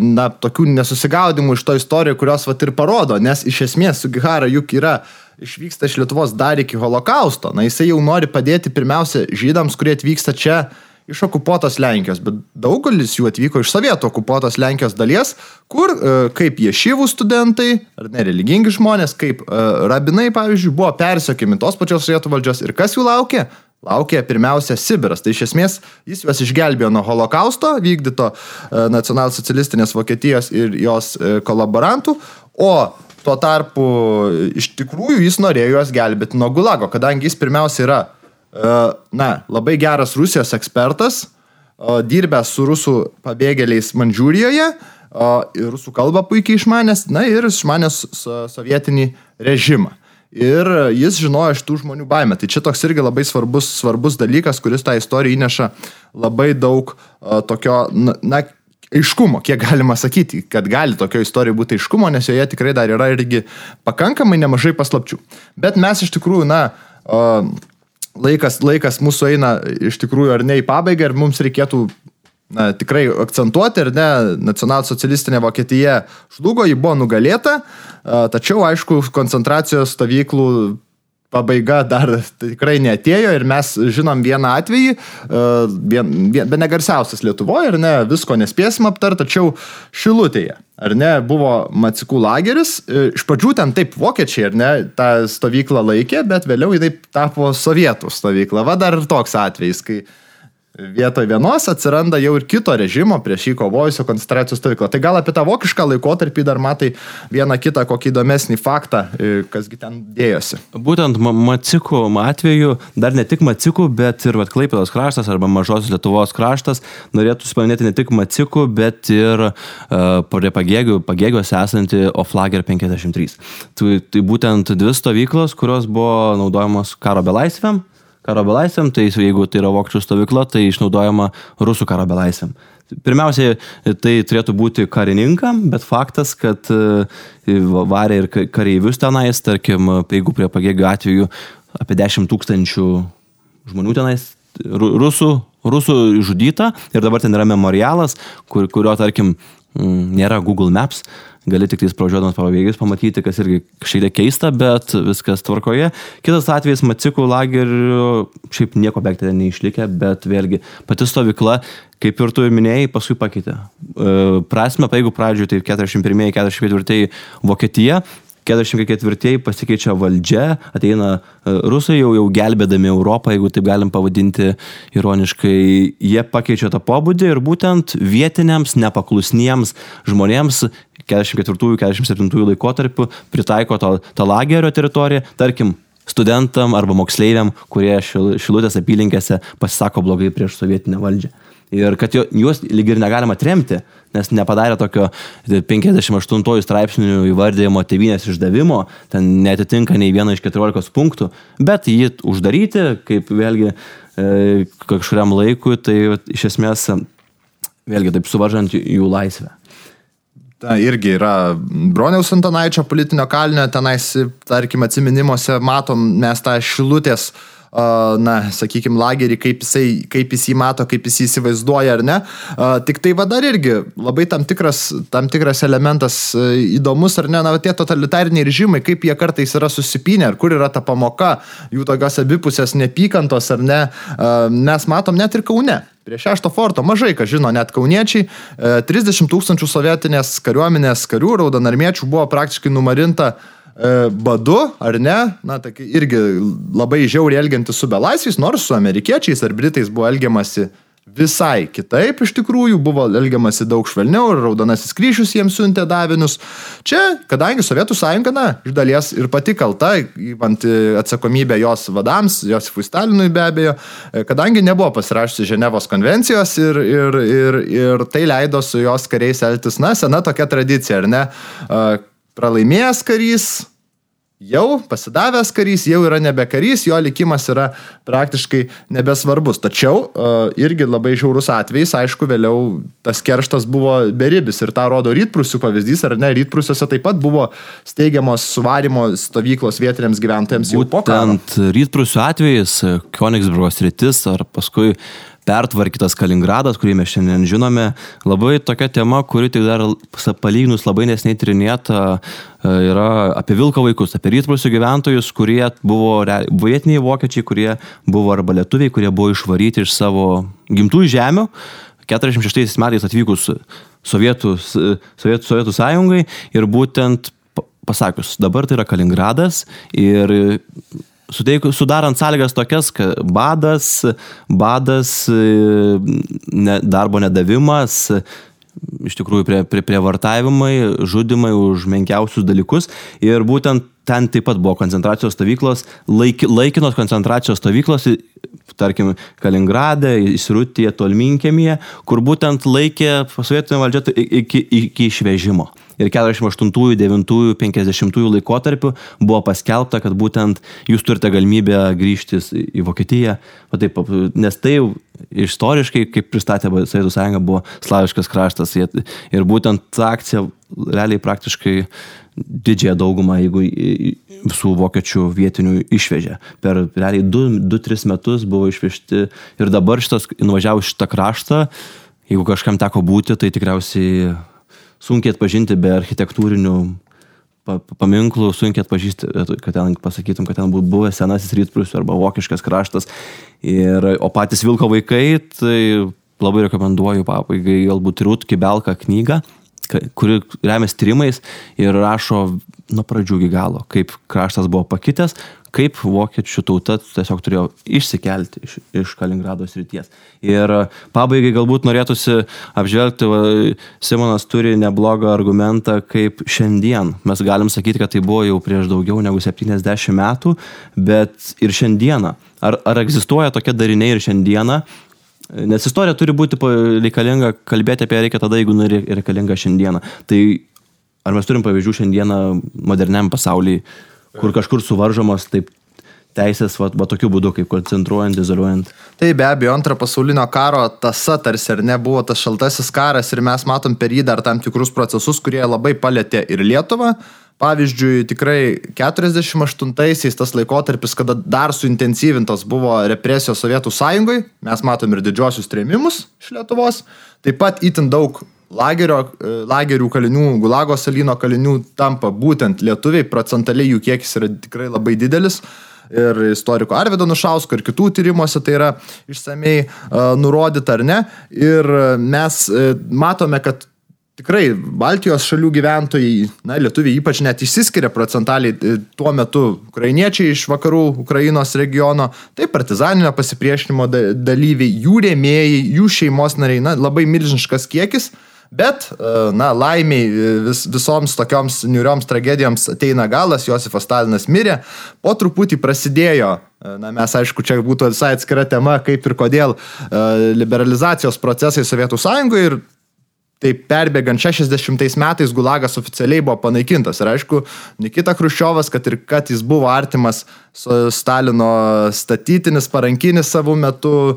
na, tokių nesusigaudimų iš to istorijų, kurios vat ir parodo, nes iš esmės Sugihara juk yra išvyksta iš Lietuvos dar iki holokausto, na jisai jau nori padėti pirmiausia žydams, kurie atvyksta čia iš okupuotos Lenkijos, bet daugelis jų atvyko iš sovietų okupuotos Lenkijos dalies, kur e, kaip ješivų studentai, ar ne religingi žmonės, kaip e, rabinai, pavyzdžiui, buvo persiekimi tos pačios sovietų valdžios ir kas jų laukia? Laukia pirmiausia Sibiras. Tai iš esmės jis juos išgelbėjo nuo holokausto, vykdyto e, nacionalsocialistinės Vokietijos ir jos e, kolaborantų, o tuo tarpu iš tikrųjų jis norėjo juos gelbėti nuo Gulago, kadangi jis pirmiausia yra, e, na, labai geras Rusijos ekspertas, dirbęs su rusų pabėgėliais Mandžiūrijoje, rusų kalbą puikiai išmanęs, na ir išmanęs sovietinį režimą ir jis žinojo iš tų žmonių baimę. Tai čia toks irgi labai svarbus, svarbus dalykas, kuris tą istoriją įneša labai daug uh, tokio, na, na, aiškumo, kiek galima sakyti, kad gali tokio istorijoje būti aiškumo, nes joje tikrai dar yra irgi pakankamai nemažai paslapčių. Bet mes iš tikrųjų, na, uh, laikas, laikas mūsų eina iš tikrųjų ar ne į pabaigą ir mums reikėtų na, tikrai akcentuoti, ar ne, nacionalsocialistinė Vokietija žlugo, ji buvo nugalėta, tačiau, aišku, koncentracijos stovyklų pabaiga dar tikrai netėjo ir mes žinom vieną atvejį, be negarsiausias Lietuvoje, ar ne, visko nespėsim aptarti, tačiau Šilutėje, ar ne, buvo Macikų lageris, iš pradžių ten taip vokiečiai, ar ne, tą stovyklą laikė, bet vėliau jinai tapo sovietų stovykla. Va dar ir toks atvejis, kai vietoj vienos atsiranda jau ir kito režimo prieš jį kovojusio koncentracijos stovykla. Tai gal apie tą vokišką laikotarpį dar matai vieną kitą kokį įdomesnį faktą, e, kasgi ten dėjosi. Būtent Macikų atveju, dar ne tik Macikų, bet ir Vatklaipėdos kraštas arba Mažosios Lietuvos kraštas norėtų paminėti ne tik Macikų, bet ir uh, prie pagėgių, pagėgiuose esanti Oflager 53. Tai, tai būtent dvi stovyklos, kurios buvo naudojamos karo belaisvėm karo belaisėm, tai jeigu tai yra vokiečių stovykla, tai išnaudojama rusų karo belaisėm. Pirmiausiai, tai turėtų būti karininkam, bet faktas, kad e, varė ir kareivius tenais, tarkim, jeigu prie pagėgių atveju apie 10 tūkstančių žmonių tenais, rusų, rusų žudyta ir dabar ten yra memorialas, kur, kurio, tarkim, nėra Google Maps, gali tik tais pravažiuodamas pavėgius pamatyti, kas irgi šiek tiek keista, bet viskas tvarkoje. Kitas atvejis, Macikų lagerių, šiaip nieko beveik ten neišlikę, bet vėlgi pati stovykla, kaip ir tu minėjai, paskui pakeitė. E, prasme, jeigu pradžioje tai 41-44 Vokietija, 44 pasikeičia valdžia, ateina e, rusai jau, jau gelbėdami Europą, jeigu taip galim pavadinti ironiškai, jie pakeičia tą pobūdį ir būtent vietiniams nepaklusniems žmonėms 44-47 laikotarpiu pritaiko to, tą lagerio teritoriją, tarkim, studentam arba moksleiviam, kurie šil, Šilutės apylinkėse pasisako blogai prieš sovietinę valdžią. Ir kad juos lyg ir negalima tremti, nes nepadarė tokio 58 straipsnių įvardėjimo tevinės išdavimo, ten netitinka nei vieno iš 14 punktų, bet jį uždaryti, kaip vėlgi e, kažkuriam laikui, tai iš esmės vėlgi taip suvaržant jų laisvę. Ta irgi yra Broniaus Antanaičio politinio kalinio, tenais, tarkim, atminimuose matom mes tą šilutės uh, na, sakykime, lagerį, kaip, jisai, kaip jis jį mato, kaip jis jį įsivaizduoja ar ne. Tik tai va dar irgi labai tam tikras, tam tikras elementas įdomus ar ne, na, tie totalitariniai režimai, kaip jie kartais yra susipinę, ar kur yra ta pamoka, jų tokios abipusės nepykantos ar ne, mes matom net ir Kaune. Prie šešto forto mažai, ką žino net kauniečiai, 30 tūkstančių sovietinės kariuomenės karių raudonarmiečių buvo praktiškai numarinta uh, E, badu, ar ne, na, tai irgi labai žiauriai elgiantis su belaisviais, nors su amerikiečiais ar britais buvo elgiamasi visai kitaip iš tikrųjų, buvo elgiamasi daug švelniau ir Raudonasis kryžius jiems siuntė davinius. Čia, kadangi Sovietų sąjunga, na, iš dalies ir pati kalta, įvant atsakomybę jos vadams, Josifui Stalinui be abejo, e, kadangi nebuvo pasirašusi Ženevos konvencijos ir, ir, ir, ir tai leido su jos kariais elgtis, na, sena tokia tradicija, ar ne? Pralaimėjęs karys, jau pasidavęs karys, jau yra nebe karys, jo likimas yra praktiškai nebesvarbus. Tačiau uh, irgi labai žiaurus atvejais, aišku, vėliau tas kerštas buvo beribis ir tą rodo rytprusių pavyzdys, ar ne, rytprusiuose taip pat buvo steigiamos suvarimo stovyklos vietiniams gyventojams jau po karo. Ant rytprusių atvejais, Konigsburgo sritis ar paskui pertvarkytas Kaliningradas, kurį mes šiandien žinome. Labai tokia tema, kuri tik dar palyginus labai nesnei tyrinėta, e, yra apie Vilko vaikus, apie rytprūsių gyventojus, kurie buvo vietiniai vokiečiai, kurie buvo arba lietuviai, kurie buvo išvaryti iš savo gimtųjų žemių. 46 metais atvykus Sovietų, Sovietų, Sovietų sąjungai ir būtent pasakius, dabar tai yra Kaliningradas ir suteik, sudarant sąlygas tokias, kad badas, badas, ne, darbo nedavimas, iš tikrųjų prie, prie, prievartavimai, žudimai už menkiausius dalykus. Ir būtent ten taip pat buvo koncentracijos stovyklos, laik, laikinos koncentracijos stovyklos, tarkim, Kaliningrade, Įsirutėje, Tolminkėmėje, kur būtent laikė sovietinė valdžia iki, iki išvežimo. Ir 48, 9, 50 laikotarpiu buvo paskelbta, kad būtent jūs turite galimybę grįžti į Vokietiją, taip, nes tai istoriškai, kaip pristatė Sovietų sąjunga, buvo slaviškas kraštas. Ir būtent ta akcija realiai praktiškai didžiąją daugumą, jeigu visų vokiečių vietinių išvežė. Per realiai 2-3 metus buvo išvežti ir dabar šitas, nuvažiavus šitą kraštą, jeigu kažkam teko būti, tai tikriausiai sunkiai atpažinti be architektūrinių paminklų, sunkiai atpažįsti, kad ten pasakytum, kad ten būtų buvęs senasis rytprūsių arba vokiškas kraštas. Ir, o patys Vilko vaikai, tai labai rekomenduoju pabaigai galbūt Rūt Kibelką knygą. Kuri remiasi tyrimais ir rašo nuo pradžių iki galo, kaip kraštas buvo pakitęs, kaip vokiečių tauta tiesiog turėjo išsikelti iš, iš Kaliningrado srities. Ir pabaigai galbūt norėtųsi apžvelgti, va, Simonas turi neblogą argumentą, kaip šiandien. Mes galim sakyti, kad tai buvo jau prieš daugiau negu 70 metų, bet ir šiandieną. Ar, ar egzistuoja tokie dariniai ir šiandieną? Nes istorija turi būti reikalinga, kalbėti apie ją reikia tada, jeigu reikalinga šiandieną. Tai ar mes turim pavyzdžių šiandieną moderniam pasaulyje, kur kažkur suvaržomos taip teisės, va, va tokiu būdu, kaip koncentruojant, izoliuojant. Tai be abejo, antro pasaulinio karo tasa tarsi ar ne buvo tas šaltasis karas ir mes matom per jį dar tam tikrus procesus, kurie labai palėtė ir Lietuvą. Pavyzdžiui, tikrai 48-aisiais tas laikotarpis, kada dar suintensyvintos buvo represijos Sovietų sąjungai, mes matom ir didžiosius trėmimus iš Lietuvos, taip pat itin daug lagerio, e, lagerių kalinių, Gulago salino kalinių tampa būtent lietuviai, procentaliai jų kiekis yra tikrai labai didelis ir istoriko Arvido Nušausko ir kitų tyrimuose tai yra išsamei uh, nurodyta ar ne. Ir mes uh, matome, kad tikrai Baltijos šalių gyventojai, na, lietuviai ypač net išsiskiria procentaliai e, tuo metu ukrainiečiai iš vakarų Ukrainos regiono, tai partizaninio pasipriešinimo da- dalyviai, jų rėmėjai, jų šeimos nariai, na, labai milžiniškas kiekis. Bet, e, na, laimiai e, vis, visoms tokioms niurioms tragedijoms ateina galas, Josifas Stalinas mirė, po truputį prasidėjo, na, mes aišku, čia būtų visai atskira tema, kaip ir kodėl liberalizacijos procesai Sovietų sąjungoje ir Tai perbėgant 60 metais Gulagas oficialiai buvo panaikintas. Ir aišku, Nikita Hruščiovas, kad ir kad jis buvo artimas Stalino statytinis, parankinis savo metu,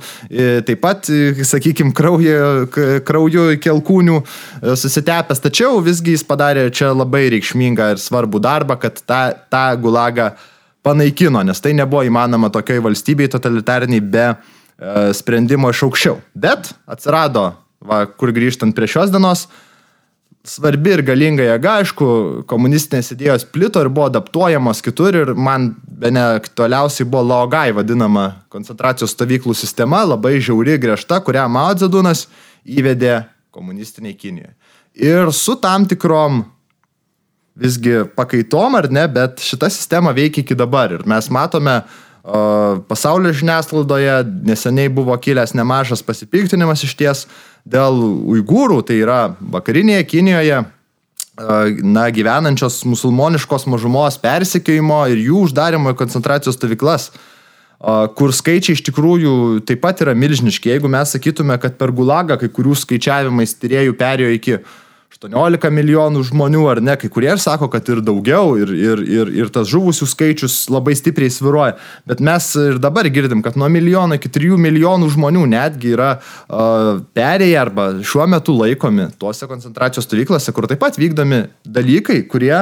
taip pat, sakykime, krauju, krauju iki alkūnių e, susitepęs. Tačiau visgi jis padarė čia labai reikšmingą ir svarbų darbą, kad tą, tą Gulagą panaikino, nes tai nebuvo įmanoma tokiai valstybei totalitariniai be e, sprendimo iš aukščiau. Bet atsirado va, kur grįžtant prie šios dienos, svarbi ir galinga jėga, aišku, komunistinės idėjos plito ir buvo adaptuojamos kitur ir man be ne aktualiausiai buvo Laogai vadinama koncentracijos stovyklų sistema, labai žiauri, griežta, kurią Mao Dzedunas įvedė komunistiniai Kinijoje. Ir su tam tikrom visgi pakaitom ar ne, bet šita sistema veikia iki dabar ir mes matome pasaulio žiniasklaidoje neseniai buvo kilęs nemažas pasipiktinimas iš ties dėl uigūrų, tai yra vakarinėje Kinijoje na, gyvenančios musulmoniškos mažumos persikėjimo ir jų uždarimo į koncentracijos stovyklas, kur skaičiai iš tikrųjų taip pat yra milžiniški. Jeigu mes sakytume, kad per Gulagą kai kurių skaičiavimais tyriejų perėjo iki 18 milijonų žmonių ar ne, kai kurie ir sako, kad ir daugiau, ir, ir, ir, ir tas žuvusių skaičius labai stipriai sviruoja. Bet mes ir dabar girdim, kad nuo milijono iki 3 milijonų žmonių netgi yra uh, perėję arba šiuo metu laikomi tuose koncentracijos stovyklose, kur taip pat vykdomi dalykai, kurie,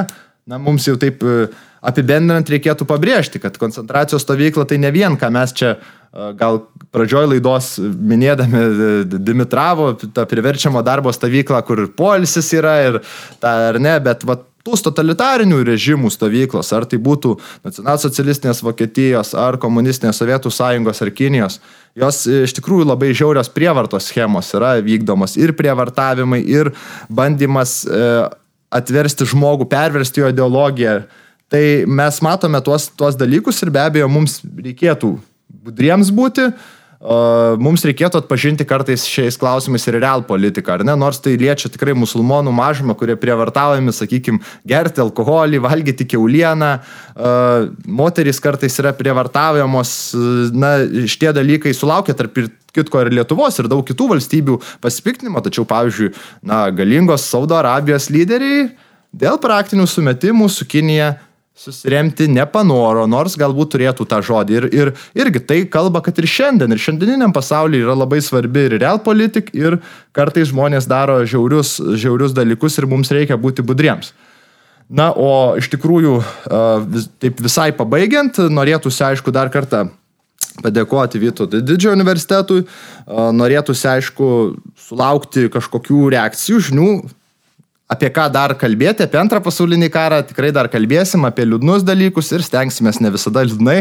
na, mums jau taip uh, apibendrinant reikėtų pabrėžti, kad koncentracijos stovykla tai ne vien, ką mes čia uh, gal pradžioj laidos minėdami uh, Dimitravo, tą priverčiamo darbo stovyklą, kur polisis yra ir ta ar ne, bet va, tų totalitarinių režimų stovyklos, ar tai būtų nacionalsocialistinės Vokietijos, ar komunistinės Sovietų sąjungos, ar Kinijos, jos e, iš tikrųjų labai žiaurios prievartos schemos yra vykdomos ir prievartavimai, ir bandymas e, atversti žmogų, perversti jo ideologiją. Tai mes matome tuos, tuos dalykus ir be abejo mums reikėtų budriems būti, Uh, mums reikėtų atpažinti kartais šiais klausimais ir real politiką, ar ne? Nors tai liečia tikrai musulmonų mažumą, kurie prievartaujami, sakykime, gerti alkoholį, valgyti keulieną, moterys kartais yra prievartaujamos, na, šitie dalykai sulaukia tarp ir kitko ir Lietuvos, ir daug kitų valstybių pasipiktinimo, tačiau, pavyzdžiui, na, galingos Saudo Arabijos lyderiai dėl praktinių sumetimų su Kinija susiremti nepanoro, nors galbūt turėtų tą žodį. Ir, ir irgi tai kalba, kad ir šiandien, ir šiandieniniam pasaulyje yra labai svarbi ir real politik, ir kartais žmonės daro žiaurius, žiaurius dalykus ir mums reikia būti budriems. Na, o iš tikrųjų, taip visai pabaigiant, norėtųsi, aišku, dar kartą padėkoti Vytauto didžiojo universitetui, norėtųsi, aišku, sulaukti kažkokių reakcijų, žinių, apie ką dar kalbėti, apie antrą pasaulinį karą, tikrai dar kalbėsim, apie liūdnus dalykus ir stengsimės ne visada liūdnai.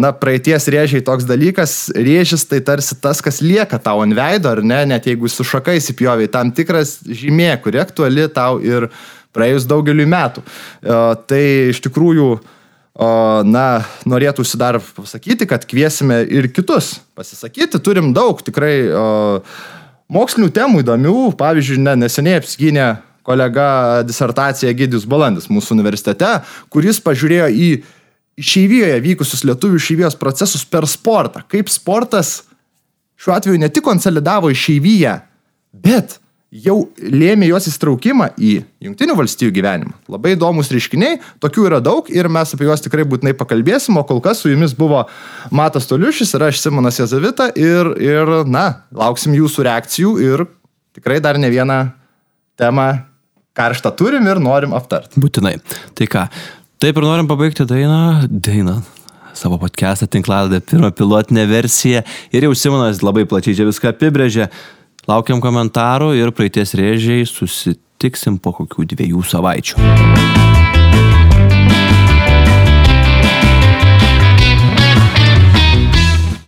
Na, praeities rėžiai toks dalykas, rėžis tai tarsi tas, kas lieka tau ant veido, ar ne, net jeigu su šakai įsipjoviai, tam tikras žymė, kuri aktuali tau ir praėjus daugeliu metų. Tai iš tikrųjų, na, norėtųsi dar pasakyti, kad kviesime ir kitus pasisakyti, turim daug tikrai mokslinių temų įdomių, pavyzdžiui, ne, neseniai apsigynė kolega disertaciją Gidijus Balandis mūsų universitete, kuris pažiūrėjo į išeivijoje vykusius lietuvių išeivijos procesus per sportą. Kaip sportas šiuo atveju ne tik konsolidavo išeiviją, bet jau lėmė jos įstraukimą į Junktinių valstybių gyvenimą. Labai įdomus reiškiniai, tokių yra daug ir mes apie juos tikrai būtinai pakalbėsim, o kol kas su jumis buvo Matas Toliušis ir aš Simonas Jezavita ir, ir na, lauksim jūsų reakcijų ir tikrai dar ne vieną temą karštą turim ir norim aptarti. Būtinai. Tai ką, taip ir norim pabaigti dainą, dainą savo podcast'ą tinkladę, pirmą pilotinę versiją ir jau Simonas labai plačiai čia viską apibrėžė. Laukiam komentarų ir praeities rėžiai susitiksim po kokių dviejų savaičių.